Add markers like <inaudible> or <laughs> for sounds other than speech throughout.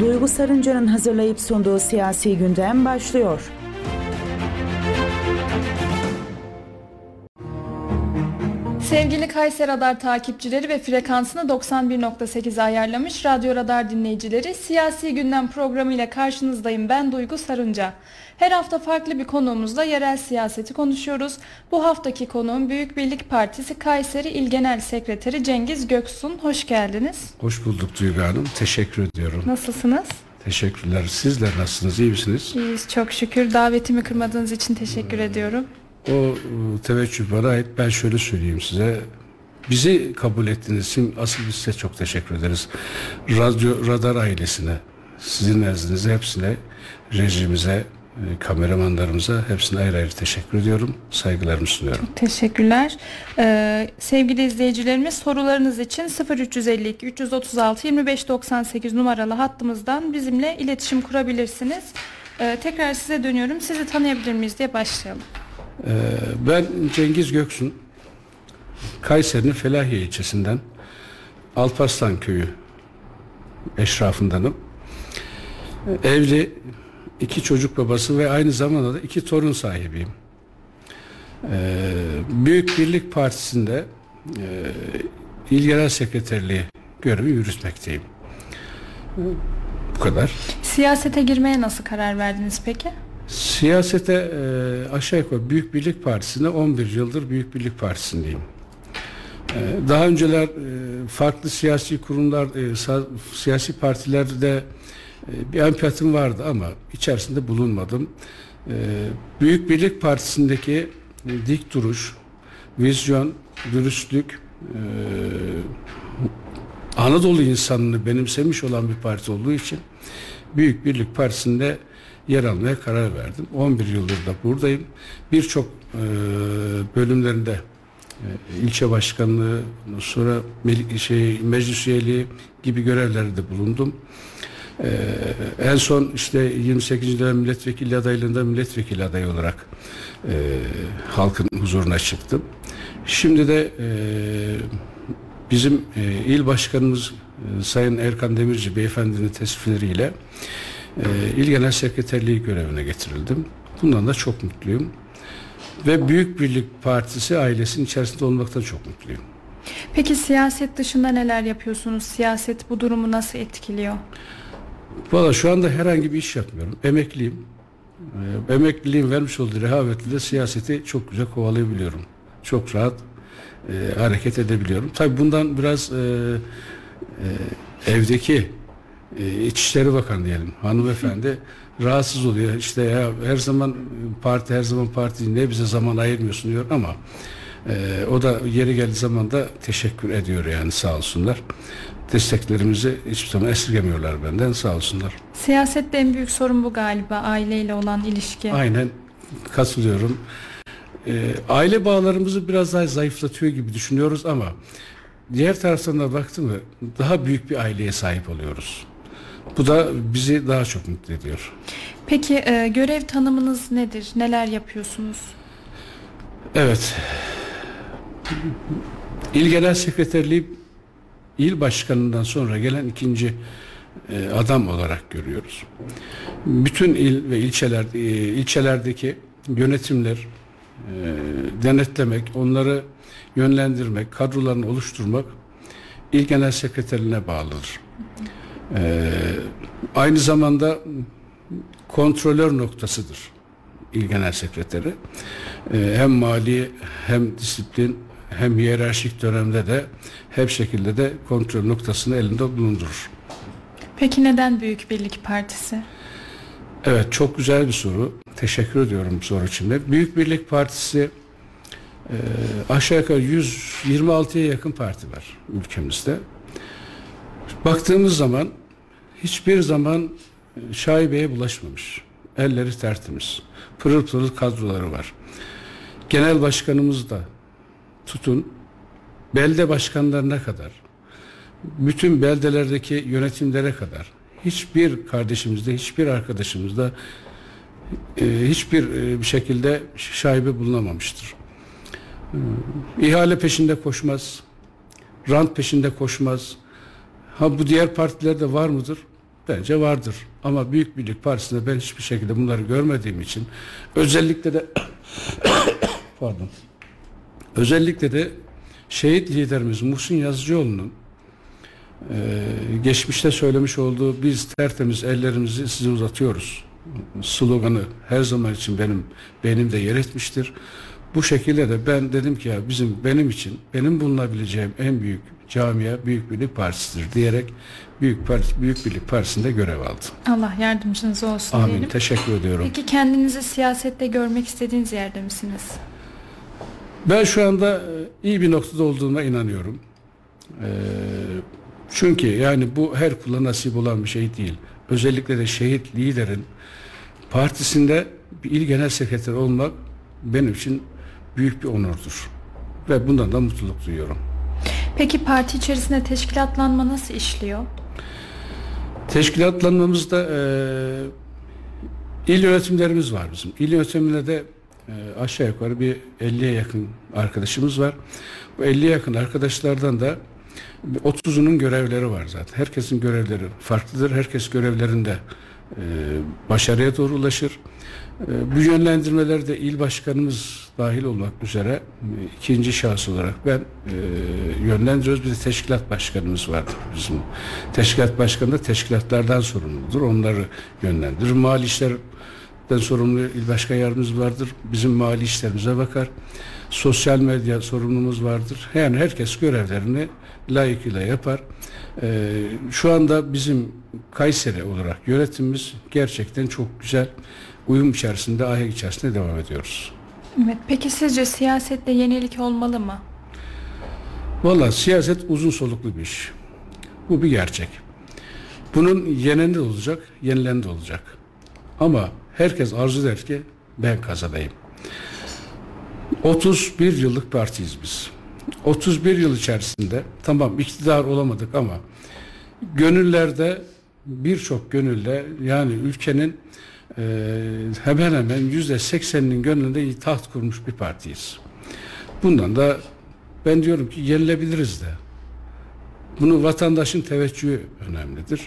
Duygu Sarınca'nın hazırlayıp sunduğu siyasi gündem başlıyor. Sevgili Kayseri Radar takipçileri ve frekansını 91.8 ayarlamış Radyo Radar dinleyicileri Siyasi Gündem programı ile karşınızdayım ben Duygu Sarınca. Her hafta farklı bir konuğumuzla yerel siyaseti konuşuyoruz. Bu haftaki konuğum Büyük Birlik Partisi Kayseri İl Genel Sekreteri Cengiz Göksun. Hoş geldiniz. Hoş bulduk Duygu Hanım. Teşekkür ediyorum. Nasılsınız? Teşekkürler. Sizler nasılsınız? İyi misiniz? İyiyiz çok şükür. Davetimi kırmadığınız için teşekkür ediyorum. O e, teveccüh bana ait. Ben şöyle söyleyeyim size. Bizi kabul ettiğiniz için asıl biz size çok teşekkür ederiz. Radyo Radar ailesine, sizin nezdinizde hepsine, rejimize, e, kameramanlarımıza hepsine ayrı ayrı teşekkür ediyorum. Saygılarımı sunuyorum. Teşekkürler. Ee, sevgili izleyicilerimiz sorularınız için 0352 336 2598 numaralı hattımızdan bizimle iletişim kurabilirsiniz. Ee, tekrar size dönüyorum. Sizi tanıyabilir miyiz diye başlayalım. Ee, ben Cengiz Göksun. Kayseri'nin Felahiye ilçesinden Alparslan köyü eşrafındanım. Evli, iki çocuk babası ve aynı zamanda da iki torun sahibiyim. Ee, Büyük Birlik Partisi'nde e, İl Genel Sekreterliği görevi yürütmekteyim. Bu kadar. Siyasete girmeye nasıl karar verdiniz peki? Siyasete e, aşağı yukarı Büyük Birlik Partisi'nde 11 yıldır Büyük Birlik Partisi'ndeyim. E, daha önceler e, farklı siyasi kurumlar, e, sa- siyasi partilerde e, bir empatım vardı ama içerisinde bulunmadım. E, Büyük Birlik Partisi'ndeki e, dik duruş, vizyon, dürüstlük, e, Anadolu insanını benimsemiş olan bir parti olduğu için Büyük Birlik Partisi'nde yer almaya karar verdim. 11 yıldır da buradayım. Birçok e, bölümlerinde e, ilçe başkanlığı, sonra mel- şey, meclis üyeliği gibi görevlerde bulundum. E, en son işte 28. dönem milletvekili adaylığında milletvekili adayı olarak e, halkın huzuruna çıktım. Şimdi de e, bizim e, il başkanımız e, Sayın Erkan Demirci beyefendinin teslimleriyle e, İl Genel Sekreterliği görevine getirildim. Bundan da çok mutluyum. Ve Büyük Birlik Partisi ailesinin içerisinde olmaktan çok mutluyum. Peki siyaset dışında neler yapıyorsunuz? Siyaset bu durumu nasıl etkiliyor? Valla şu anda herhangi bir iş yapmıyorum. Emekliyim. Ee, emekliliğin vermiş olduğu rehavetle siyaseti çok güzel kovalayabiliyorum. Çok rahat e, hareket edebiliyorum. Tabi bundan biraz e, e, evdeki e, İçişleri Bakanı diyelim hanımefendi <laughs> rahatsız oluyor. İşte ya her zaman parti her zaman parti ne bize zaman ayırmıyorsun diyor ama e, o da yeri geldiği zaman da teşekkür ediyor yani sağ olsunlar. Desteklerimizi hiçbir zaman esirgemiyorlar benden sağ olsunlar. Siyasette en büyük sorun bu galiba aileyle olan ilişki. Aynen katılıyorum. Ee, aile bağlarımızı biraz daha zayıflatıyor gibi düşünüyoruz ama diğer taraftan da baktım mı daha büyük bir aileye sahip oluyoruz. Bu da bizi daha çok mutlu ediyor. Peki e, görev tanımınız nedir? Neler yapıyorsunuz? Evet. İl Genel Sekreterliği il başkanından sonra gelen ikinci e, adam olarak görüyoruz. Bütün il ve ilçeler e, ilçelerdeki yönetimler e, denetlemek, onları yönlendirmek, kadrolarını oluşturmak il genel sekreterine bağlıdır. E, aynı zamanda kontrolör noktasıdır il genel sekreteri. E, hem mali hem disiplin hem hiyerarşik dönemde de hep şekilde de kontrol noktasını elinde bulundurur. Peki neden Büyük Birlik Partisi? Evet çok güzel bir soru. Teşekkür ediyorum soru için de. Büyük Birlik Partisi e, aşağı yukarı 126'ya yakın parti var ülkemizde. Baktığımız zaman hiçbir zaman şaibeye bulaşmamış. Elleri tertemiz. Pırıl pırıl kadroları var. Genel başkanımız da tutun belde başkanlarına kadar bütün beldelerdeki yönetimlere kadar hiçbir kardeşimizde, hiçbir arkadaşımızda e, hiçbir e, bir şekilde şaibe bulunamamıştır. E, ihale peşinde koşmaz, rant peşinde koşmaz. Ha bu diğer partilerde var mıdır? Bence vardır. Ama Büyük Birlik Partisi'nde ben hiçbir şekilde bunları görmediğim için özellikle de <coughs> pardon özellikle de şehit liderimiz Muhsin Yazıcıoğlu'nun e, geçmişte söylemiş olduğu biz tertemiz ellerimizi size uzatıyoruz sloganı her zaman için benim beynimde yer etmiştir. Bu şekilde de ben dedim ki ya bizim benim için benim bulunabileceğim en büyük camia Büyük Birlik Partisi'dir diyerek Büyük Parti Büyük Birlik Partisi'nde görev aldım. Allah yardımcınız olsun Amin. diyelim. Teşekkür ediyorum. Peki kendinizi siyasette görmek istediğiniz yerde misiniz? Ben şu anda e, iyi bir noktada olduğuma inanıyorum. Ee, çünkü yani bu her kula nasip olan bir şey değil. Özellikle de şehit liderin partisinde bir il genel sekreter olmak benim için büyük bir onurdur. Ve bundan da mutluluk duyuyorum. Peki parti içerisinde teşkilatlanma nasıl işliyor? Teşkilatlanmamızda e, il yönetimlerimiz var bizim. İl yönetiminde de e, aşağı yukarı bir 50'ye yakın arkadaşımız var. Bu 50'ye yakın arkadaşlardan da 30'unun görevleri var zaten. Herkesin görevleri farklıdır. Herkes görevlerinde e, başarıya doğru ulaşır. E, bu yönlendirmeleri de il başkanımız dahil olmak üzere e, ikinci şahıs olarak ben e, yönlendiriyoruz. Bir teşkilat başkanımız vardır bizim. Teşkilat başkanı da teşkilatlardan sorumludur. Onları yönlendirir. Mali işlerden sorumlu il başkan yardımcımız vardır. Bizim mali işlerimize bakar. Sosyal medya sorumlumuz vardır. Yani herkes görevlerini layıkıyla yapar. Ee, şu anda bizim Kayseri olarak yönetimimiz gerçekten çok güzel uyum içerisinde, ahenk içerisinde devam ediyoruz. Evet. Peki sizce siyasette yenilik olmalı mı? Valla siyaset uzun soluklu bir iş. Bu bir gerçek. Bunun yeneni de olacak, yenilen de olacak. Ama herkes arzu eder ki ben kazanayım. 31 yıllık partiyiz biz. 31 yıl içerisinde tamam iktidar olamadık ama gönüllerde birçok gönülle yani ülkenin e, hemen hemen yüzde sekseninin gönlünde taht kurmuş bir partiyiz. Bundan da ben diyorum ki yenilebiliriz de. Bunu vatandaşın teveccühü önemlidir.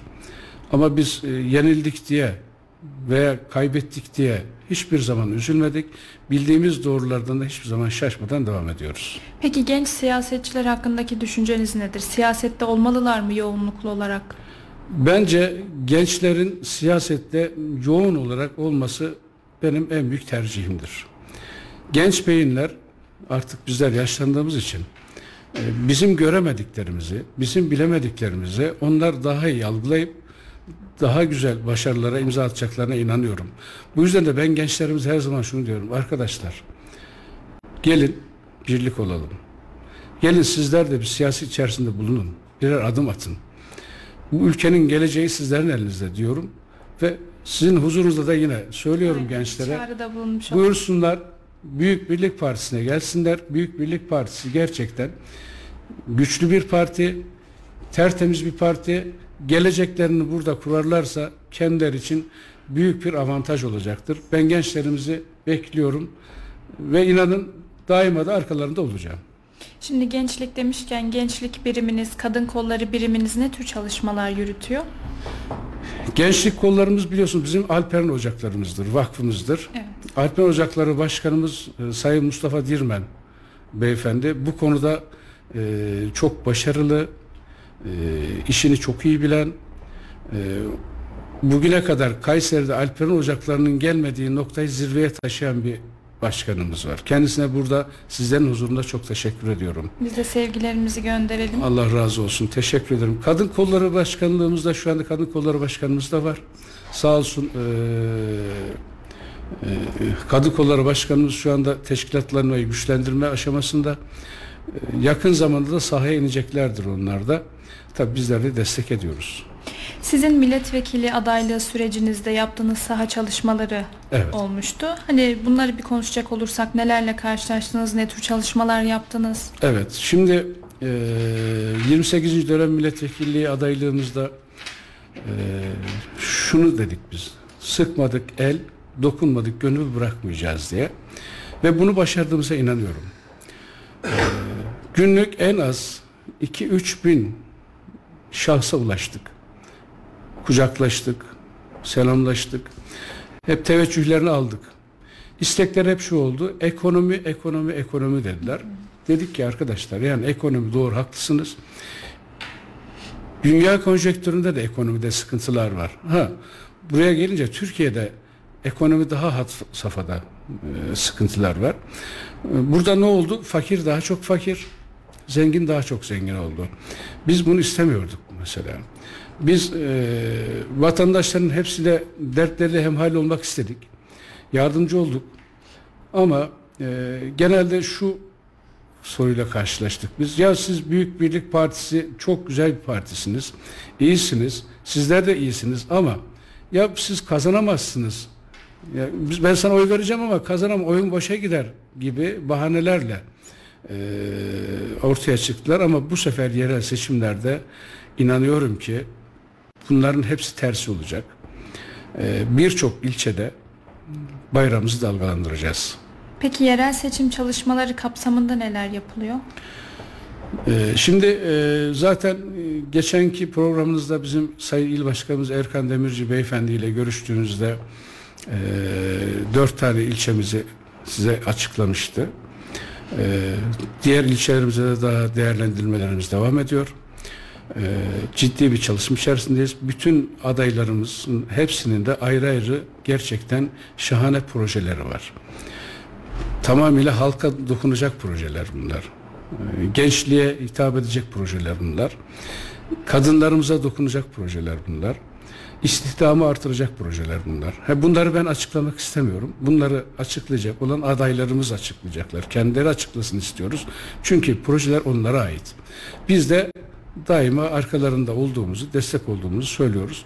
Ama biz e, yenildik diye veya kaybettik diye hiçbir zaman üzülmedik. Bildiğimiz doğrulardan da hiçbir zaman şaşmadan devam ediyoruz. Peki genç siyasetçiler hakkındaki düşünceniz nedir? Siyasette olmalılar mı yoğunluklu olarak? Bence gençlerin siyasette yoğun olarak olması benim en büyük tercihimdir. Genç beyinler artık bizler yaşlandığımız için e, bizim göremediklerimizi, bizim bilemediklerimizi onlar daha iyi algılayıp daha güzel başarılara imza atacaklarına inanıyorum. Bu yüzden de ben gençlerimize her zaman şunu diyorum. Arkadaşlar gelin birlik olalım. Gelin sizler de bir siyasi içerisinde bulunun. Birer adım atın. Bu ülkenin geleceği sizlerin elinizde diyorum. Ve sizin huzurunuzda da yine söylüyorum gençlere. Bulunmuş olalım. Buyursunlar Büyük Birlik Partisi'ne gelsinler. Büyük Birlik Partisi gerçekten güçlü bir parti, tertemiz bir parti. Geleceklerini burada kurarlarsa kendileri için büyük bir avantaj olacaktır. Ben gençlerimizi bekliyorum ve inanın daima da arkalarında olacağım. Şimdi gençlik demişken gençlik biriminiz, kadın kolları biriminiz ne tür çalışmalar yürütüyor? Gençlik kollarımız biliyorsunuz bizim Alperen Ocaklarımızdır, vakfımızdır. Evet. Alperen Ocakları Başkanımız e, Sayın Mustafa Dirmen beyefendi bu konuda e, çok başarılı, e, işini çok iyi bilen, e, bugüne kadar Kayseri'de Alperen Ocakları'nın gelmediği noktayı zirveye taşıyan bir başkanımız var. Kendisine burada sizlerin huzurunda çok teşekkür ediyorum. Biz de sevgilerimizi gönderelim. Allah razı olsun. Teşekkür ederim. Kadın Kolları Başkanlığımızda şu anda Kadın Kolları Başkanımız da var. Sağ olsun eee, eee, Kadın Kolları Başkanımız şu anda teşkilatlanmayı güçlendirme aşamasında. Yakın zamanda da sahaya ineceklerdir onlar da. Tabii bizler de destek ediyoruz. Sizin milletvekili adaylığı sürecinizde yaptığınız saha çalışmaları Evet. olmuştu. Hani bunları bir konuşacak olursak nelerle karşılaştınız, ne tür çalışmalar yaptınız? Evet. Şimdi eee 28. dönem milletvekilliği adaylığımızda eee, şunu dedik biz. Sıkmadık el, dokunmadık gönül bırakmayacağız diye. Ve bunu başardığımıza inanıyorum. Günlük en az 2-3 bin şahsa ulaştık. Kucaklaştık, selamlaştık. Hep teveccühlerini aldık. İstekler hep şu oldu. Ekonomi, ekonomi, ekonomi dediler. Dedik ki arkadaşlar yani ekonomi doğru haklısınız. Dünya konjektüründe de ekonomide sıkıntılar var. Ha, buraya gelince Türkiye'de ekonomi daha hat safhada e, sıkıntılar var. Burada ne oldu? Fakir daha çok fakir, zengin daha çok zengin oldu. Biz bunu istemiyorduk mesela. Biz e, vatandaşların hepsiyle dertleriyle hemhal olmak istedik. Yardımcı olduk. Ama e, genelde şu soruyla karşılaştık. Biz ya siz Büyük Birlik Partisi çok güzel bir partisiniz. İyisiniz. Sizler de iyisiniz ama ya siz kazanamazsınız. Ya biz, ben sana oy vereceğim ama kazanam oyun boşa gider gibi bahanelerle e, ortaya çıktılar ama bu sefer yerel seçimlerde inanıyorum ki bunların hepsi tersi olacak. E, Birçok ilçede bayramımızı dalgalandıracağız. Peki yerel seçim çalışmaları kapsamında neler yapılıyor? Ee, Şimdi e, zaten e, geçenki programınızda bizim Sayın İl Başkanımız Erkan Demirci Beyefendi ile görüştüğünüzde e, dört tane ilçemizi size açıklamıştı. Diğer ilçelerimize de daha değerlendirmelerimiz devam ediyor. E, Ciddi bir çalışma içerisindeyiz. Bütün adaylarımızın hepsinin de ayrı ayrı gerçekten şahane projeleri var tamamıyla halka dokunacak projeler bunlar. Ee, Gençliğe hitap edecek projeler bunlar. Kadınlarımıza dokunacak projeler bunlar. İstihdamı artıracak projeler bunlar. Ha, bunları ben açıklamak istemiyorum. Bunları açıklayacak olan adaylarımız açıklayacaklar. Kendileri açıklasın istiyoruz. Çünkü projeler onlara ait. Biz de daima arkalarında olduğumuzu, destek olduğumuzu söylüyoruz.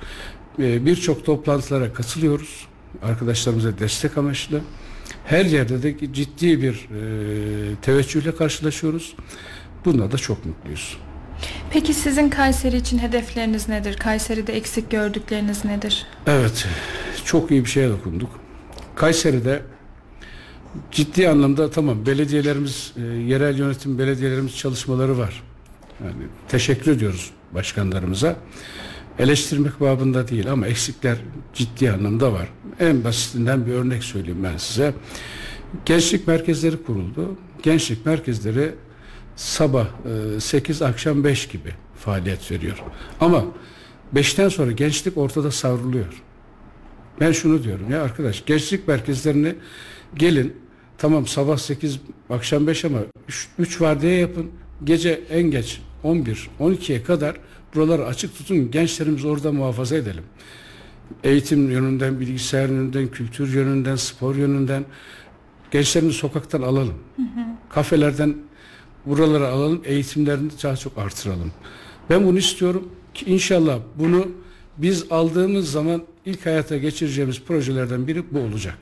Ee, Birçok toplantılara katılıyoruz. Arkadaşlarımıza destek amaçlı. Her yerde de ciddi bir e, teveccühle karşılaşıyoruz. Bunda da çok mutluyuz. Peki sizin Kayseri için hedefleriniz nedir? Kayseri'de eksik gördükleriniz nedir? Evet, çok iyi bir şeye dokunduk. Kayseri'de ciddi anlamda tamam belediyelerimiz, e, yerel yönetim belediyelerimiz çalışmaları var. Yani teşekkür ediyoruz başkanlarımıza. Eleştirmek babında değil ama eksikler ciddi anlamda var. En basitinden bir örnek söyleyeyim ben size. Gençlik merkezleri kuruldu. Gençlik merkezleri sabah e, 8 akşam 5 gibi faaliyet veriyor. Ama 5'ten sonra gençlik ortada savruluyor. Ben şunu diyorum ya arkadaş gençlik merkezlerini gelin tamam sabah 8 akşam 5 ama 3 vardiya yapın. Gece en geç 11 12'ye kadar buraları açık tutun. Gençlerimizi orada muhafaza edelim. Eğitim yönünden, bilgisayar yönünden, kültür yönünden, spor yönünden gençlerimizi sokaktan alalım. Kafelerden buralara alalım, eğitimlerini daha çok artıralım. Ben bunu istiyorum ki inşallah bunu biz aldığımız zaman ilk hayata geçireceğimiz projelerden biri bu olacak.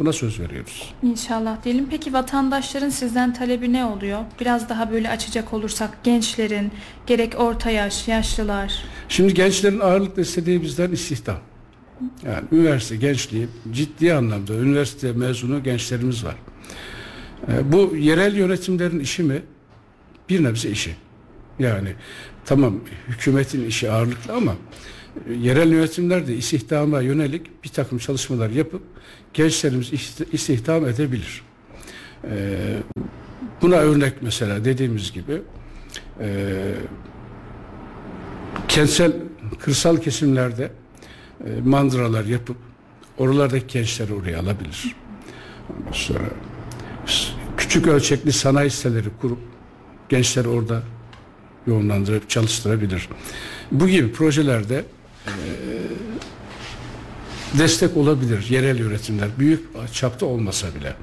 Buna söz veriyoruz. İnşallah diyelim. Peki vatandaşların sizden talebi ne oluyor? Biraz daha böyle açacak olursak gençlerin, gerek orta yaş, yaşlılar. Şimdi gençlerin ağırlıkla istediği bizden istihdam. Yani üniversite gençliği ciddi anlamda üniversite mezunu gençlerimiz var. Ee, bu yerel yönetimlerin işi mi? Bir nebze işi. Yani tamam hükümetin işi ağırlıklı ama yerel yönetimler de istihdama yönelik bir takım çalışmalar yapıp gençlerimiz isti- istihdam edebilir. Ee, buna örnek mesela dediğimiz gibi e, kentsel kırsal kesimlerde e, mandıralar yapıp oralardaki gençleri oraya alabilir. Sonra küçük ölçekli sanayi siteleri kurup gençleri orada yoğunlandırıp çalıştırabilir. Bu gibi projelerde destek olabilir yerel yönetimler büyük çapta olmasa bile.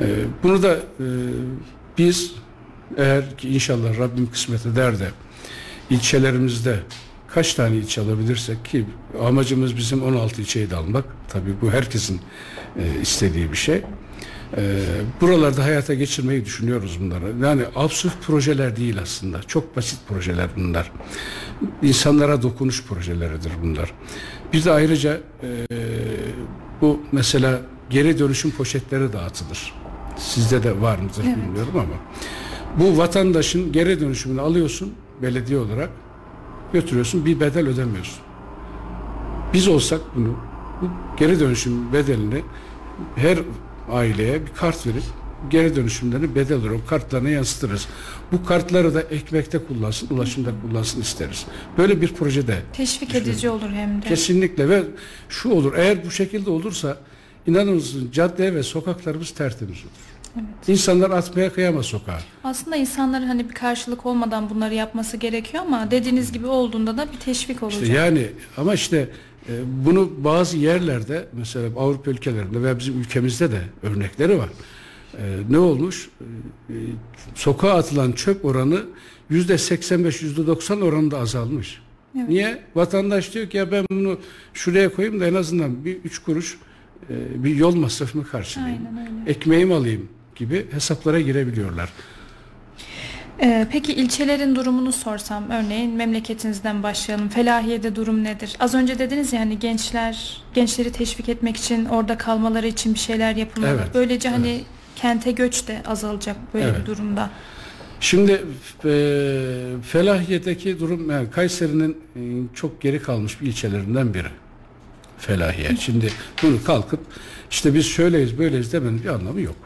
E, bunu da e, biz eğer ki inşallah Rabbim kısmet eder de ilçelerimizde kaç tane ilçe alabilirsek ki amacımız bizim 16 ilçeyi de almak. Tabii bu herkesin e, istediği bir şey. E, buralarda hayata geçirmeyi düşünüyoruz bunları. Yani absürt projeler değil aslında. Çok basit projeler bunlar. İnsanlara dokunuş projeleridir bunlar. Bir de ayrıca e, bu mesela geri dönüşüm poşetleri dağıtılır. Sizde de var mıdır Evet. bilmiyorum ama. Bu vatandaşın geri dönüşümünü alıyorsun belediye olarak götürüyorsun bir bedel ödemiyorsun. Biz olsak bunu bu geri dönüşüm bedelini her aileye bir kart verip geri dönüşümlerini bedel olarak kartlarına yansıtırız. Bu kartları da ekmekte kullansın, ulaşımda kullansın isteriz. Böyle bir projede Teşvik edici olur hem de. kesinlikle ve şu olur eğer bu şekilde olursa inanır mısın cadde ve sokaklarımız tertemiz olur. İnsanlar atmaya kıyamaz sokağa. Aslında insanların hani bir karşılık olmadan bunları yapması gerekiyor ama dediğiniz gibi olduğunda da bir teşvik olacak. İşte yani ama işte bunu bazı yerlerde mesela Avrupa ülkelerinde ve bizim ülkemizde de örnekleri var. E, ne olmuş? E, sokağa atılan çöp oranı yüzde 85 yüzde 90 oranında azalmış. Evet. Niye? Vatandaş diyor ki ya ben bunu şuraya koyayım da en azından bir üç kuruş e, bir yol masrafımı karşılayayım. Aynen öyle. Ekmeğimi alayım gibi hesaplara girebiliyorlar. Ee, peki ilçelerin durumunu sorsam örneğin memleketinizden başlayalım. Felahiye'de durum nedir? Az önce dediniz ya hani gençler gençleri teşvik etmek için orada kalmaları için bir şeyler yapılmalı. Evet, Böylece hani kente göç de azalacak böyle Evet. bir durumda. Şimdi e, Felahiye'deki durum yani Kayseri'nin e, çok geri kalmış bir ilçelerinden biri. Felahiye. Şimdi bunu kalkıp işte biz şöyleyiz böyleyiz demenin bir anlamı yok.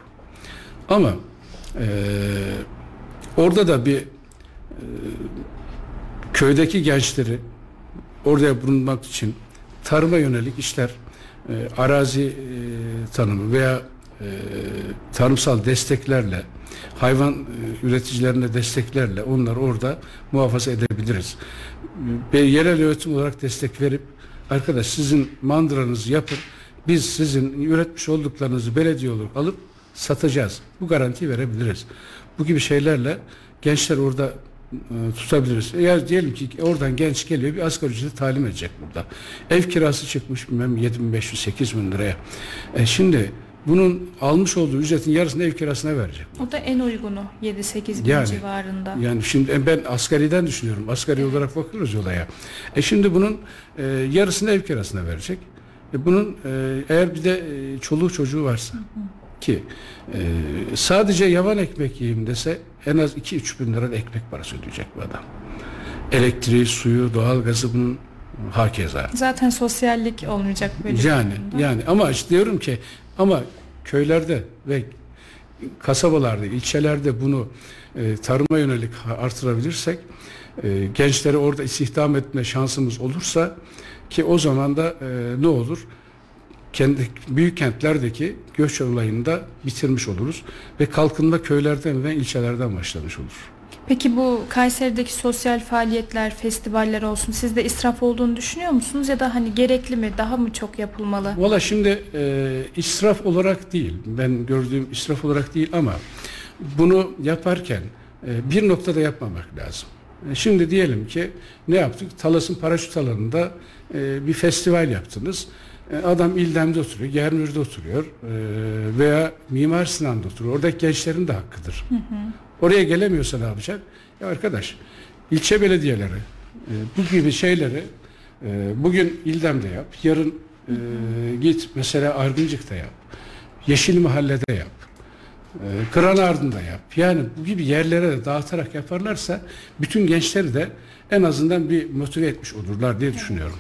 Ama e, orada da bir e, köydeki gençleri oraya bulunmak için tarıma yönelik işler e, arazi e, tanımı veya e, tarımsal desteklerle hayvan e, üreticilerine desteklerle onları orada muhafaza edebiliriz. Ve yerel yönetim olarak destek verip arkadaş sizin mandıranızı yapın biz sizin üretmiş olduklarınızı belediye olarak alıp satacağız. Bu garantiyi verebiliriz. Bu gibi şeylerle gençler orada e, tutabiliriz. Eğer diyelim ki oradan genç geliyor bir asgari ücreti talim edecek burada. Ev kirası çıkmış bilmem 7500 8000 liraya. E şimdi bunun almış olduğu ücretin yarısını ev kirasına verecek. O da en uygunu 7-8 bin Yani, civarında. Yani şimdi ben asgariden düşünüyorum. Asgari olarak bakıyoruz olaya. E şimdi bunun e, yarısını ev kirasına verecek. E bunun e, eğer bir de e, çoluğu çocuğu varsa ki e, sadece yavan ekmek yiyeyim dese en az 2-3 bin lira ekmek parası ödeyecek bu adam. Elektriği, suyu, doğalgazı bunun hakeza. Zaten sosyallik olmayacak böyle Yani durumda. yani ama işte diyorum ki ama köylerde ve kasabalarda, ilçelerde bunu e, tarıma yönelik artırabilirsek e, gençleri orada istihdam etme şansımız olursa ki o zaman da e, ne olur? Kendi büyük kentlerdeki göç olayını da bitirmiş oluruz ve kalkınma köylerden ve ilçelerden başlamış olur. Peki bu Kayseri'deki sosyal faaliyetler, festivaller olsun sizde israf olduğunu düşünüyor musunuz ya da hani gerekli mi, daha mı çok yapılmalı? Valla şimdi e, israf olarak değil, ben gördüğüm israf olarak değil ama bunu yaparken e, bir noktada yapmamak lazım. E, şimdi diyelim ki ne yaptık? Talas'ın paraşüt alanında e, bir festival yaptınız. E, adam İldem'de oturuyor, Germür'de oturuyor e, veya Mimar Sinan'da oturuyor. Oradaki gençlerin de hakkıdır. Oraya gelemiyorsa ne yapacak? Ya arkadaş, ilçe belediyeleri e, bu gibi şeyleri bugün İldem'de yap, yarın e, git mesela Argıncık'ta yap, Yeşil Mahalle'de yap, Kıran Ardın'da yap. Yani bu gibi yerlere de dağıtarak yaparlarsa bütün gençleri de en azından bir motive etmiş olurlar diye düşünüyorum.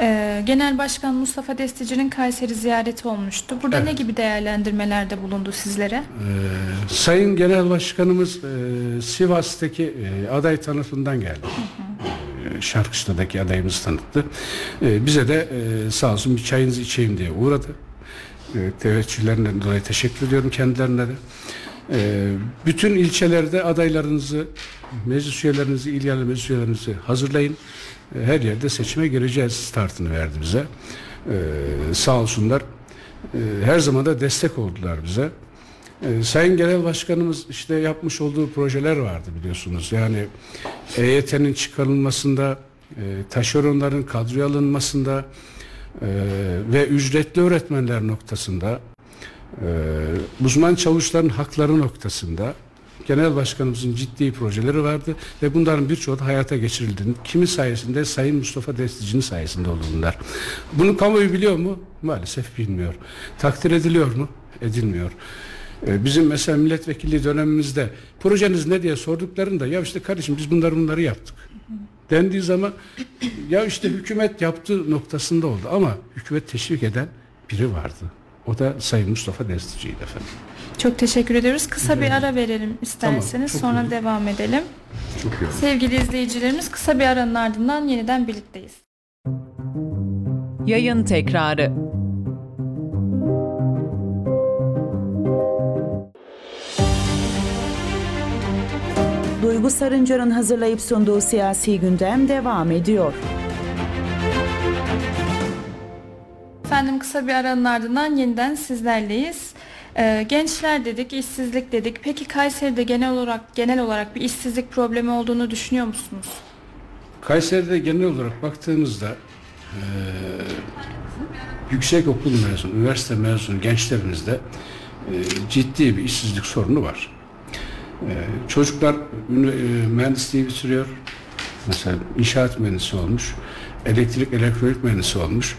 Ee, Genel Başkan Mustafa Destici'nin Kayseri ziyareti olmuştu. Burada Evet. ne gibi değerlendirmelerde bulundu sizlere? Ee, Sayın Genel Başkanımız e, Sivas'taki e, aday tanıtımından geldi. E, Şarkışla'daki adayımızı tanıttı. E, bize de e, sağ olsun bir çayınızı içeyim diye uğradı. E, teveccühlerinden dolayı teşekkür ediyorum kendilerine de. E, bütün ilçelerde adaylarınızı, meclis üyelerinizi, il yerel meclis üyelerinizi hazırlayın. E, her yerde seçime gireceğiz startını verdi bize. E, sağ olsunlar. E, her zaman da destek oldular bize. Ee, Sayın Genel Başkanımız işte yapmış olduğu projeler vardı biliyorsunuz. Yani EYT'nin çıkarılmasında, e, taşeronların kadroya alınmasında e, ve ücretli öğretmenler noktasında, e, uzman çavuşların hakları noktasında Genel Başkanımızın ciddi projeleri vardı ve bunların birçoğu da hayata geçirildi. Kimin sayesinde? Sayın Mustafa Destici'nin sayesinde oldu bunlar. Bunu kamuoyu biliyor mu? Maalesef bilmiyor. Takdir ediliyor mu? Edilmiyor. Ee, Bizim mesela milletvekilliği dönemimizde projeniz ne diye sorduklarında ya işte kardeşim biz bunları bunları yaptık. dendiği zaman ya işte hükümet yaptığı noktasında oldu ama hükümet teşvik eden biri vardı. O da Sayın Mustafa Destici'ydi efendim. Çok teşekkür ediyoruz. Kısa bir ara verelim isterseniz. çok Sonra iyi. devam edelim. Çok iyi. Sevgili izleyicilerimiz kısa bir aranın ardından yeniden birlikteyiz. Yayın tekrarı. Duygu Sarıncar'ın hazırlayıp sunduğu siyasi gündem devam ediyor. Efendim kısa bir aranın ardından yeniden sizlerleyiz. Ee, gençler dedik, işsizlik dedik. Peki Kayseri'de genel olarak genel olarak bir işsizlik problemi olduğunu düşünüyor musunuz? Kayseri'de genel olarak baktığımızda eee yüksek okul mezunu, üniversite mezunu gençlerimizde eee, ciddi bir işsizlik sorunu var. Eee, çocuklar eee, mühendisliği bitiriyor. Mesela inşaat mühendisi olmuş, elektrik elektronik mühendisi olmuş.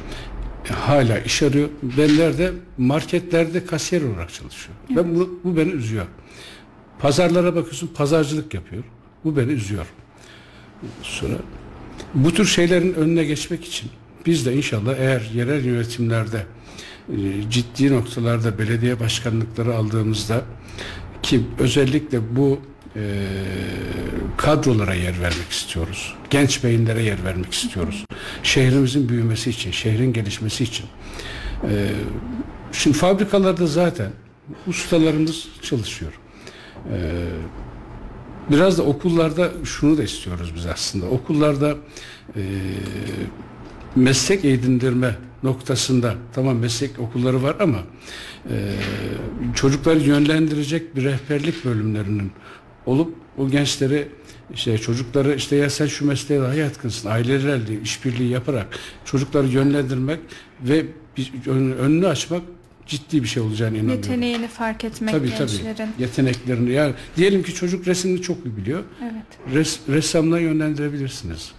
Hala iş arıyor. Benler de marketlerde kasiyer olarak çalışıyor. Ben bu, bu beni üzüyor. Pazarlara bakıyorsun pazarcılık yapıyor. Bu beni üzüyor. Sonra bu tür şeylerin önüne geçmek için biz de inşallah eğer yerel yönetimlerde e, ciddi noktalarda belediye başkanlıkları aldığımızda ki özellikle bu e, kadrolara yer vermek istiyoruz. Genç beyinlere yer vermek istiyoruz. Şehrimizin büyümesi için, şehrin gelişmesi için. E, şimdi fabrikalarda zaten ustalarımız çalışıyor. E, Biraz da okullarda şunu da istiyoruz biz aslında. Okullarda e, meslek edindirme noktasında tamam meslek okulları var ama e, çocukları yönlendirecek bir rehberlik bölümlerinin olup o gençleri işte çocukları işte ya sen şu mesleğe daha yatkınsın ailelerle işbirliği yaparak çocukları yönlendirmek ve önünü açmak ciddi bir şey olacağını inanıyorum. Yeteneğini fark etmek Tabii gençlerin. tabii. Yeteneklerini. Yani diyelim ki çocuk resimini çok iyi biliyor. Evet. Res, ressamına yönlendirebilirsiniz.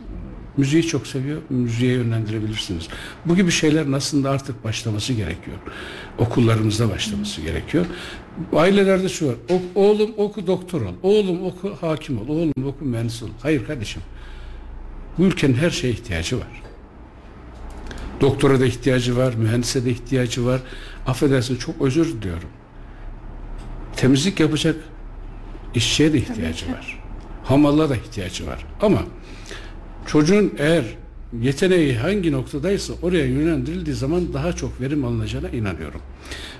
Müziği çok seviyor, müziğe yönlendirebilirsiniz. Bu gibi şeyler aslında artık başlaması gerekiyor. Okullarımızda başlaması gerekiyor. Ailelerde şu var. "O- oğlum oku doktor ol. Oğlum oku hakim ol. Oğlum oku mühendis ol. Hayır kardeşim. Bu ülkenin her şeye ihtiyacı var. Doktora da ihtiyacı var, mühendise de ihtiyacı var. Affedersin çok özür diliyorum. Temizlik yapacak işçiye de ihtiyacı var. Hamalla da ihtiyacı var. Ama çocuğun eğer yeteneği hangi noktadaysa oraya yönlendirildiği zaman daha çok verim alınacağına inanıyorum.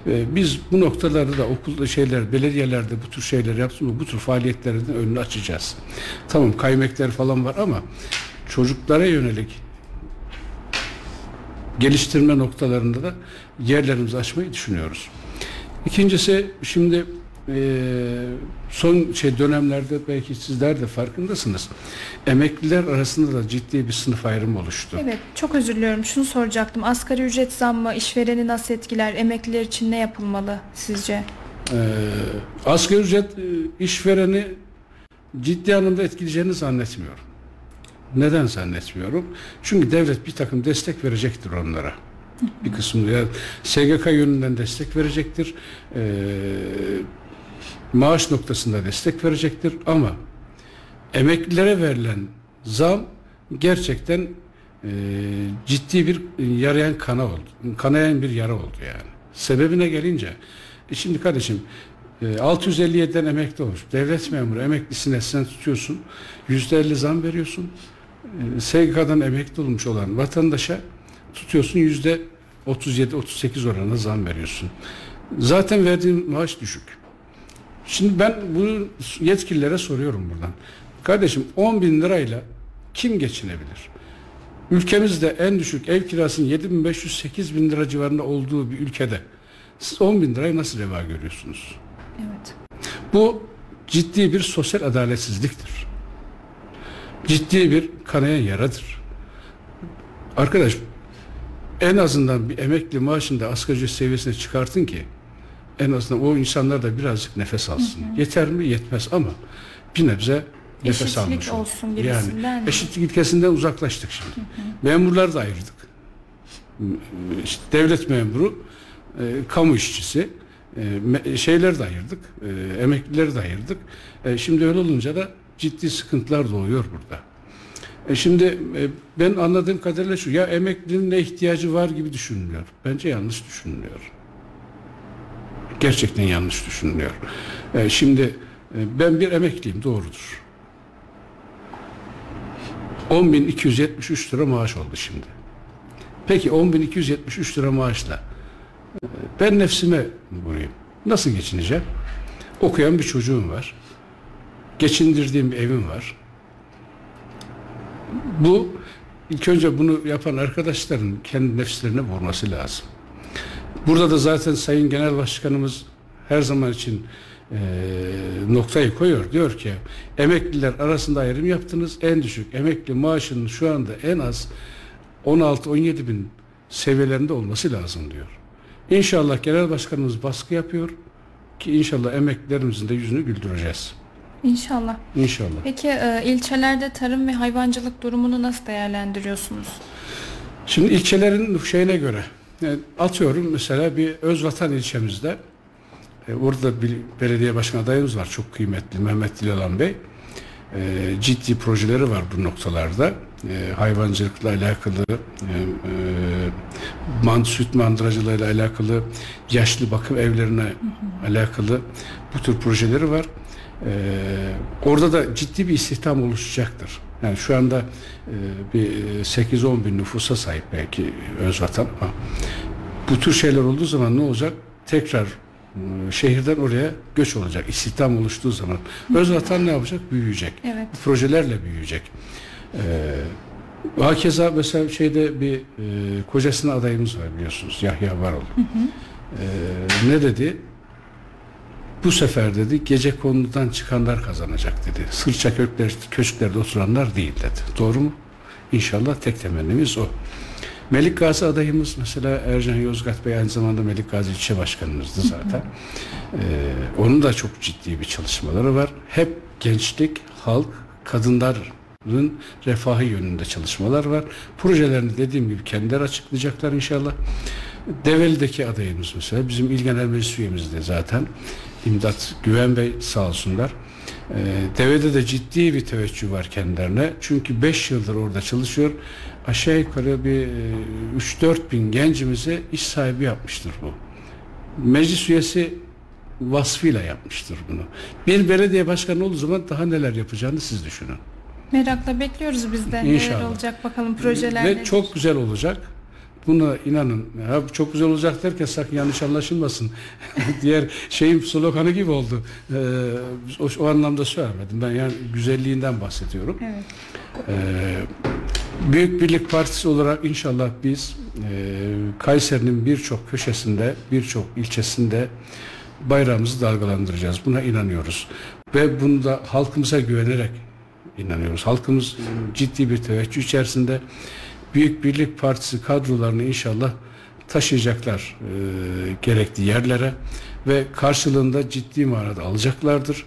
Ee, biz bu noktalarda da okulda şeyler, belediyelerde bu tür şeyler yapsın? Bu tür faaliyetlerin önünü açacağız. Tamam kaymekler falan var ama çocuklara yönelik geliştirme noktalarında da yerlerimizi açmayı düşünüyoruz. İkincisi şimdi eee, son şey dönemlerde belki sizler de farkındasınız. Emekliler arasında da ciddi bir sınıf ayrımı oluştu. Evet, çok özür diliyorum. Şunu soracaktım. Asgari ücret zammı işvereni nasıl etkiler? Emekliler için ne yapılmalı sizce? Eee asgari ücret e, işvereni ciddi anlamda etkileyeceğini zannetmiyorum. Neden zannetmiyorum? Çünkü devlet bir takım destek verecektir onlara. Bir kısmını yani SGK yönünden destek verecektir. Eee, maaş noktasında destek verecektir ama emeklilere verilen zam gerçekten eee, ciddi bir yarayan kana oldu. Kanayan bir yara oldu yani. Sebebine gelince e şimdi kardeşim e, 657'den emekli olmuş. Devlet memuru emeklisine sen tutuyorsun. %50 zam veriyorsun. E, SGK'dan emekli olmuş olan vatandaşa tutuyorsun yüzde 37-38 oranında zam veriyorsun. Zaten verdiğin maaş düşük. Şimdi ben bunu yetkililere soruyorum buradan. Kardeşim 10 bin lirayla kim geçinebilir? Ülkemizde en düşük ev kirasının 7500-8000 bin lira civarında olduğu bir ülkede siz 10 bin lirayı nasıl reva görüyorsunuz? Evet. Bu ciddi bir sosyal adaletsizliktir. Ciddi bir kanayan yaradır. Arkadaş en azından bir emekli maaşını da asgari ücret seviyesine çıkartın ki en azından o insanlar da birazcık nefes alsın. Yeter mi? Yetmez ama bir nebze nefes Eşitlik almış olur. olsun gibisinden Yani mi? eşitlik ilkesinden uzaklaştık şimdi. Memurları da ayırdık. İşte devlet memuru, e, kamu işçisi, e, şeyleri de ayırdık, e, emeklileri de ayırdık. E, şimdi öyle olunca da ciddi sıkıntılar doğuyor burada. E şimdi e, ben anladığım kadarıyla şu ya emeklinin ne ihtiyacı var gibi düşünülüyor. Bence yanlış düşünülüyor. Gerçekten yanlış düşünülüyor. E, şimdi e, ben bir emekliyim doğrudur. 10.273 lira maaş oldu şimdi. Peki 10.273 lira maaşla e, ben nefsime vurayım. Nasıl geçineceğim? Okuyan bir çocuğum var. Geçindirdiğim bir evim var. Bu ilk önce bunu yapan arkadaşların kendi nefslerine vurması lazım. Burada da zaten Sayın Genel Başkanımız her zaman için e, noktayı koyuyor. Diyor ki emekliler arasında ayrım yaptınız. En düşük emekli maaşının şu anda en az 16-17 bin seviyelerinde olması lazım diyor. İnşallah Genel Başkanımız baskı yapıyor ki inşallah emeklilerimizin de yüzünü güldüreceğiz. İnşallah. İnşallah. Peki e, ilçelerde tarım ve hayvancılık durumunu nasıl değerlendiriyorsunuz? Şimdi ilçelerin şeyine göre yani atıyorum mesela bir Özvatan ilçemizde e, orada bir belediye başkan adayımız var çok kıymetli Mehmet Dilalan Bey. E, ciddi projeleri var bu noktalarda. E, hayvancılıkla alakalı, e, e, man, süt mandıracılığıyla alakalı, yaşlı bakım evlerine alakalı bu tür projeleri var. E, orada da ciddi bir istihdam oluşacaktır. Yani şu anda e, bir 8-10 bin nüfusa sahip belki Özvatan ama bu tür şeyler olduğu zaman ne olacak? Tekrar e, şehirden oraya göç olacak. İstihdam oluştuğu zaman. Özvatan ne yapacak? Büyüyecek. Evet. Projelerle büyüyecek. Ee, hakeza mesela şeyde bir e, kocasına adayımız var biliyorsunuz. Yahya Varol. Ee, ne dedi? Bu sefer dedi gece konudan çıkanlar kazanacak dedi. Sırça kökler, köşklerde oturanlar değil dedi. Doğru mu? İnşallah tek temennimiz o. Melik Gazi adayımız mesela Ercan Yozgat Bey aynı zamanda Melik Gazi ilçe başkanımızdı zaten. Ee, onun da çok ciddi bir çalışmaları var. Hep gençlik, halk, kadınların refahı yönünde çalışmalar var. Projelerini dediğim gibi kendileri açıklayacaklar inşallah. Develi'deki adayımız mesela bizim İl Genel Meclis üyemiz de zaten İmdat Güven Bey sağ olsunlar. Ee, Deve'de de ciddi bir teveccüh var kendilerine. Çünkü 5 yıldır orada çalışıyor. Aşağı yukarı bir e, 3-4 bin gencimize iş sahibi yapmıştır bu. Meclis üyesi vasfıyla yapmıştır bunu. Bir belediye başkanı olduğu zaman daha neler yapacağını siz düşünün. Merakla bekliyoruz biz de. İnşallah. Neler olacak bakalım projeler Ve nedir? çok güzel olacak. Buna inanın. Ya çok güzel olacak derken sakın yanlış anlaşılmasın. <laughs> Diğer şeyin sloganı gibi oldu. Ee, o, o anlamda söylemedim. Ben yani güzelliğinden bahsediyorum. Evet. Ee, Büyük Birlik Partisi olarak inşallah biz e, Kayseri'nin birçok köşesinde, birçok ilçesinde bayrağımızı dalgalandıracağız. Buna inanıyoruz. Ve bunu da halkımıza güvenerek inanıyoruz. Halkımız ciddi bir teveccüh içerisinde Büyük Birlik Partisi kadrolarını inşallah taşıyacaklar e, gerekli yerlere ve karşılığında ciddi manada alacaklardır.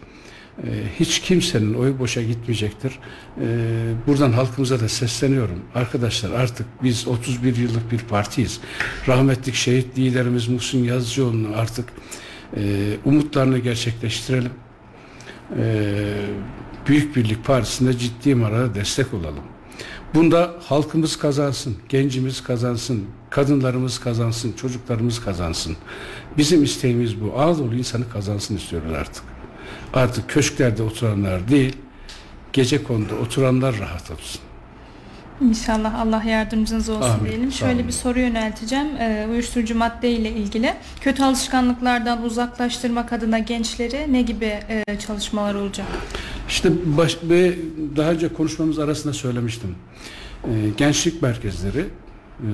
E, hiç kimsenin oyu boşa gitmeyecektir. E, buradan halkımıza da sesleniyorum. Arkadaşlar artık biz 31 yıllık bir partiyiz. Rahmetlik şehit liderimiz Muhsin Yazıcıoğlu'nu artık e, umutlarını gerçekleştirelim. E, Büyük Birlik Partisi'nde ciddi manada destek olalım. Bunda halkımız kazansın, gencimiz kazansın, kadınlarımız kazansın, çocuklarımız kazansın. Bizim isteğimiz bu. Anadolu insanı kazansın istiyoruz artık. Artık köşklerde oturanlar değil, gece konuda oturanlar rahat olsun. İnşallah Allah yardımcınız olsun Amin, diyelim. Şöyle bir soru yönelteceğim. Ee, uyuşturucu madde ile ilgili kötü alışkanlıklardan uzaklaştırmak adına gençleri ne gibi e, çalışmalar olacak? İşte baş, ve daha önce konuşmamız arasında söylemiştim. Ee, gençlik merkezleri e,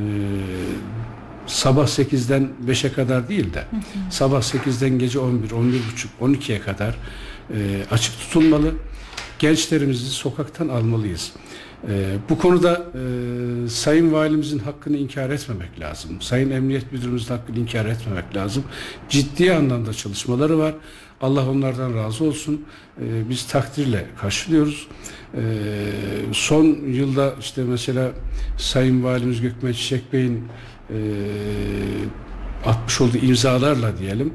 sabah 8'den 5'e kadar değil de sabah 8'den gece 11, 11 buçuk, 12'ye kadar e, açık tutulmalı. Gençlerimizi sokaktan almalıyız. E, bu konuda e, Sayın Valimizin hakkını inkar etmemek lazım. Sayın Emniyet Müdürümüzün hakkını inkar etmemek lazım. Ciddi anlamda çalışmaları var. Allah onlardan razı olsun. E, biz takdirle karşılıyoruz. E, son yılda işte mesela Sayın Valimiz Gökmen Çiçek Bey'in e, atmış olduğu imzalarla diyelim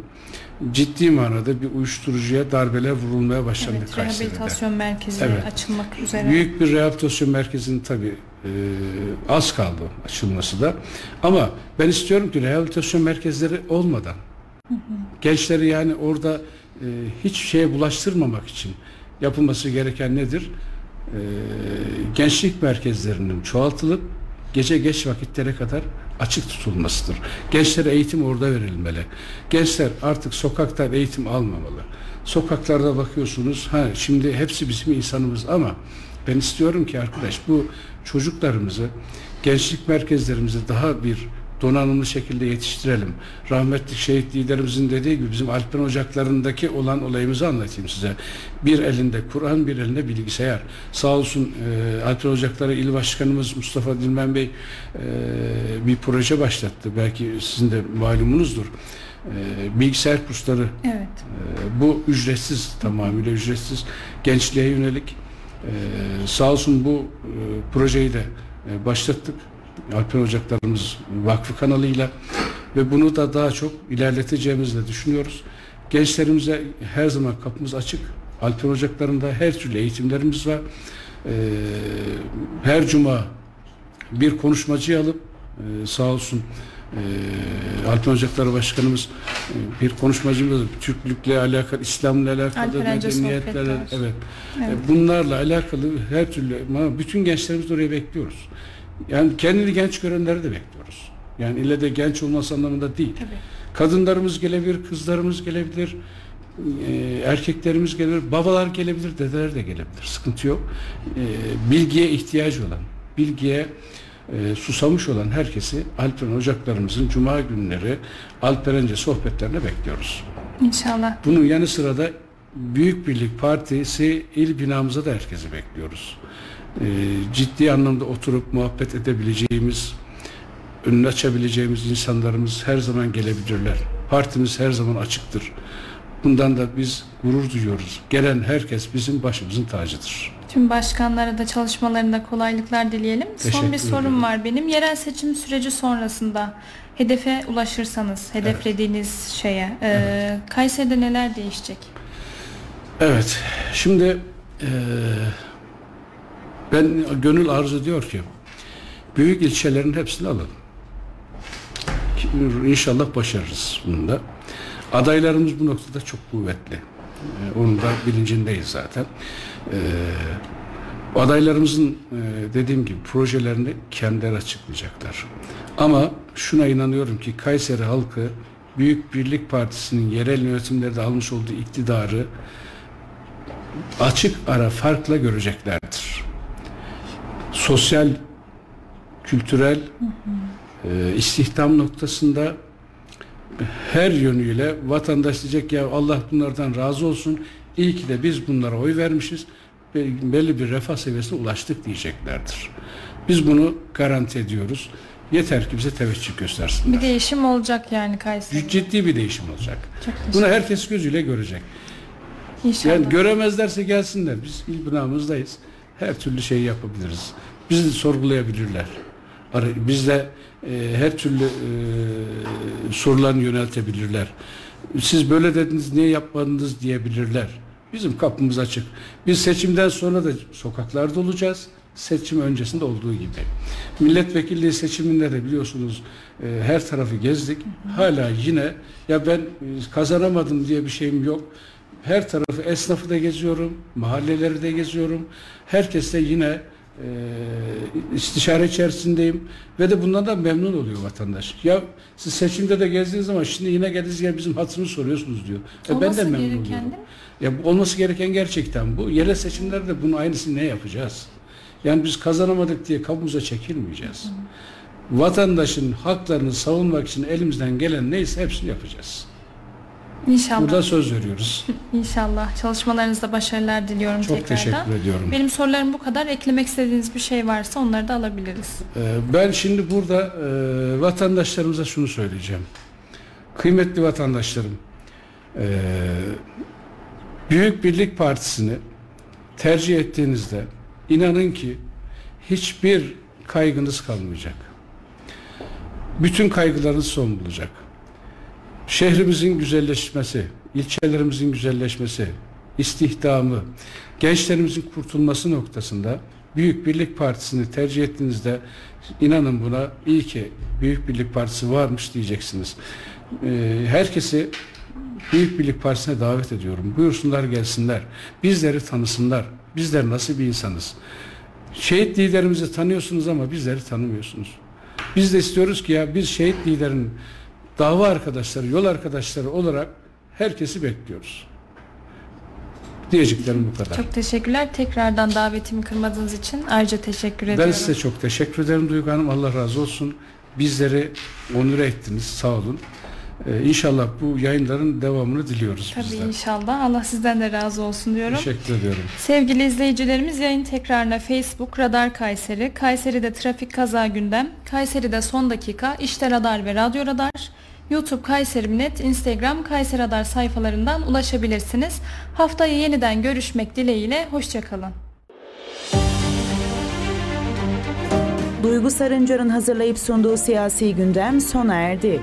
ciddi manada bir uyuşturucuya darbeler vurulmaya başlandı Evet, Kayseri'de. rehabilitasyon merkezi Evet. açılmak üzere. Büyük bir rehabilitasyon merkezinin tabii e, az kaldı açılması da. Ama ben istiyorum ki rehabilitasyon merkezleri olmadan gençleri yani orada e, hiç şeye bulaştırmamak için yapılması gereken nedir? E, gençlik merkezlerinin çoğaltılıp gece geç vakitlere kadar açık tutulmasıdır. Gençlere eğitim orada verilmeli. Gençler artık sokaktan eğitim almamalı. Sokaklarda bakıyorsunuz, ha şimdi hepsi bizim insanımız ama ben istiyorum ki arkadaş bu çocuklarımızı gençlik merkezlerimize daha bir donanımlı şekilde yetiştirelim. Rahmetli şehit liderimizin dediği gibi bizim Alpen Ocakları'ndaki olan olayımızı anlatayım size. Bir elinde Kur'an, bir elinde bilgisayar. Sağ olsun e, Alpen Ocakları İl Başkanımız Mustafa Dilmen Bey e, bir proje başlattı. Belki sizin de malumunuzdur. E, bilgisayar kursları Evet. ee, bu ücretsiz tamamıyla ücretsiz gençliğe yönelik Ee, sağ olsun bu e, projeyi de e, başlattık Alpen Ocaklarımız Vakfı kanalıyla ve bunu da daha çok ilerleteceğimizi de düşünüyoruz. Gençlerimize her zaman kapımız açık. Alpen Ocakları'nda her türlü eğitimlerimiz var. Ee, her cuma bir konuşmacı alıp e, sağ olsun e, Alpen Ocakları Başkanımız e, bir konuşmacımız Türklükle alakalı, İslam'la alakalı, medeniyetlerle evet. Evet. E, bunlarla alakalı her türlü bütün gençlerimiz oraya bekliyoruz. Yani kendini genç görenleri de bekliyoruz. Yani ille de genç olması anlamında değil. Tabii. Kadınlarımız gelebilir, kızlarımız gelebilir, e, erkeklerimiz gelebilir, babalar gelebilir, dedeler de gelebilir. Sıkıntı yok. E, bilgiye ihtiyacı olan, bilgiye e, susamış olan herkesi Alperen Ocaklarımızın Cuma günleri Alperence sohbetlerine bekliyoruz. İnşallah. Bunun yanı sıra da Büyük Birlik Partisi il binamıza da herkesi bekliyoruz. E, ciddi anlamda oturup muhabbet edebileceğimiz, önünü açabileceğimiz insanlarımız her zaman gelebilirler. Partimiz her zaman açıktır. Bundan da biz gurur duyuyoruz. Gelen herkes bizim başımızın tacıdır. Tüm başkanlara da çalışmalarında kolaylıklar dileyelim. Son Teşekkür bir sorum ederim. var benim. Yerel seçim süreci sonrasında hedefe ulaşırsanız, hedeflediğiniz şeye, e, Kayseri'de neler değişecek? Evet, şimdi eee, ben gönül arzu ediyor ki büyük ilçelerin hepsini alalım. İnşallah başarırız bunda. Adaylarımız bu noktada çok kuvvetli. Ee, Onun da bilincindeyiz zaten. Ee, adaylarımızın e, dediğim gibi projelerini kendileri açıklayacaklar. Ama şuna inanıyorum ki Kayseri halkı Büyük Birlik Partisi'nin yerel yönetimlerde almış olduğu iktidarı açık ara farkla göreceklerdir. Sosyal, kültürel, e, istihdam noktasında her yönüyle vatandaş diyecek ya Allah bunlardan razı olsun. İyi ki de biz bunlara oy vermişiz. ve Belli bir refah seviyesine ulaştık diyeceklerdir. Biz bunu garanti ediyoruz. Yeter ki bize teveccüh göstersinler. Bir değişim olacak yani Kayseri'de. Ciddi bir değişim olacak. Bunu herkes gözüyle görecek. İnşallah. Yani göremezlerse gelsinler. Biz il binamızdayız. Her türlü şeyi yapabiliriz. Bizi sorgulayabilirler. Bizde e, her türlü e, sorularını yöneltebilirler. Siz böyle dediniz niye yapmadınız diyebilirler. Bizim kapımız açık. Biz seçimden sonra da sokaklarda olacağız. Seçim öncesinde olduğu gibi. Milletvekilliği seçiminde de biliyorsunuz e, her tarafı gezdik. Hala yine ya ben e, kazanamadım diye bir şeyim yok. Her tarafı esnafı da geziyorum, mahalleleri de geziyorum. Herkesle yine e, istişare içerisindeyim ve de bundan da memnun oluyor vatandaş. Ya siz seçimde de gezdiğiniz zaman şimdi yine geldiniz ya bizim hatırını soruyorsunuz diyor. E, ben de memnun gereken oluyorum. mi? Ya olması gereken gerçekten bu. Yerel seçimlerde bunun aynısını ne yapacağız? Yani biz kazanamadık diye kabuğumuza çekilmeyeceğiz. Vatandaşın haklarını savunmak için elimizden gelen neyse hepsini yapacağız. İnşallah. Burada söz veriyoruz. <laughs> İnşallah. Çalışmalarınızda başarılar diliyorum Çok tekrardan. teşekkür ediyorum. Benim sorularım bu kadar. Eklemek istediğiniz bir şey varsa onları da alabiliriz. Ee, Ben şimdi burada e, vatandaşlarımıza şunu söyleyeceğim. Kıymetli vatandaşlarım, e, Büyük Birlik Partisi'ni tercih ettiğinizde inanın ki hiçbir kaygınız kalmayacak. Bütün kaygılarınız son bulacak. Şehrimizin güzelleşmesi, ilçelerimizin güzelleşmesi, istihdamı, gençlerimizin kurtulması noktasında Büyük Birlik Partisi'ni tercih ettiğinizde inanın buna iyi ki Büyük Birlik Partisi varmış diyeceksiniz. Ee, herkesi Büyük Birlik Partisi'ne davet ediyorum. Buyursunlar gelsinler. Bizleri tanısınlar. Bizler nasıl bir insanız? Şehit liderimizi tanıyorsunuz ama bizleri tanımıyorsunuz. Biz de istiyoruz ki ya biz şehit liderin dava arkadaşları, yol arkadaşları olarak herkesi bekliyoruz. Diyeceklerim bu kadar. Çok teşekkürler. Tekrardan davetimi kırmadığınız için ayrıca teşekkür ediyorum. Ben size çok teşekkür ederim Duygu Hanım. Allah razı olsun. Bizleri onur ettiniz. Sağ olun. Ee, inşallah bu yayınların devamını diliyoruz Tabii bizler. inşallah. Allah sizden de razı olsun diyorum. Teşekkür ediyorum. Sevgili izleyicilerimiz yayın tekrarına Facebook Radar Kayseri, Kayseri'de trafik kaza gündem, Kayseri'de son dakika, işte radar ve radyo radar, YouTube Kayseri Net, Instagram Kayseri Radar sayfalarından ulaşabilirsiniz. Haftaya yeniden görüşmek dileğiyle, hoşçakalın. Duygu Sarıncar'ın hazırlayıp sunduğu siyasi gündem sona erdi.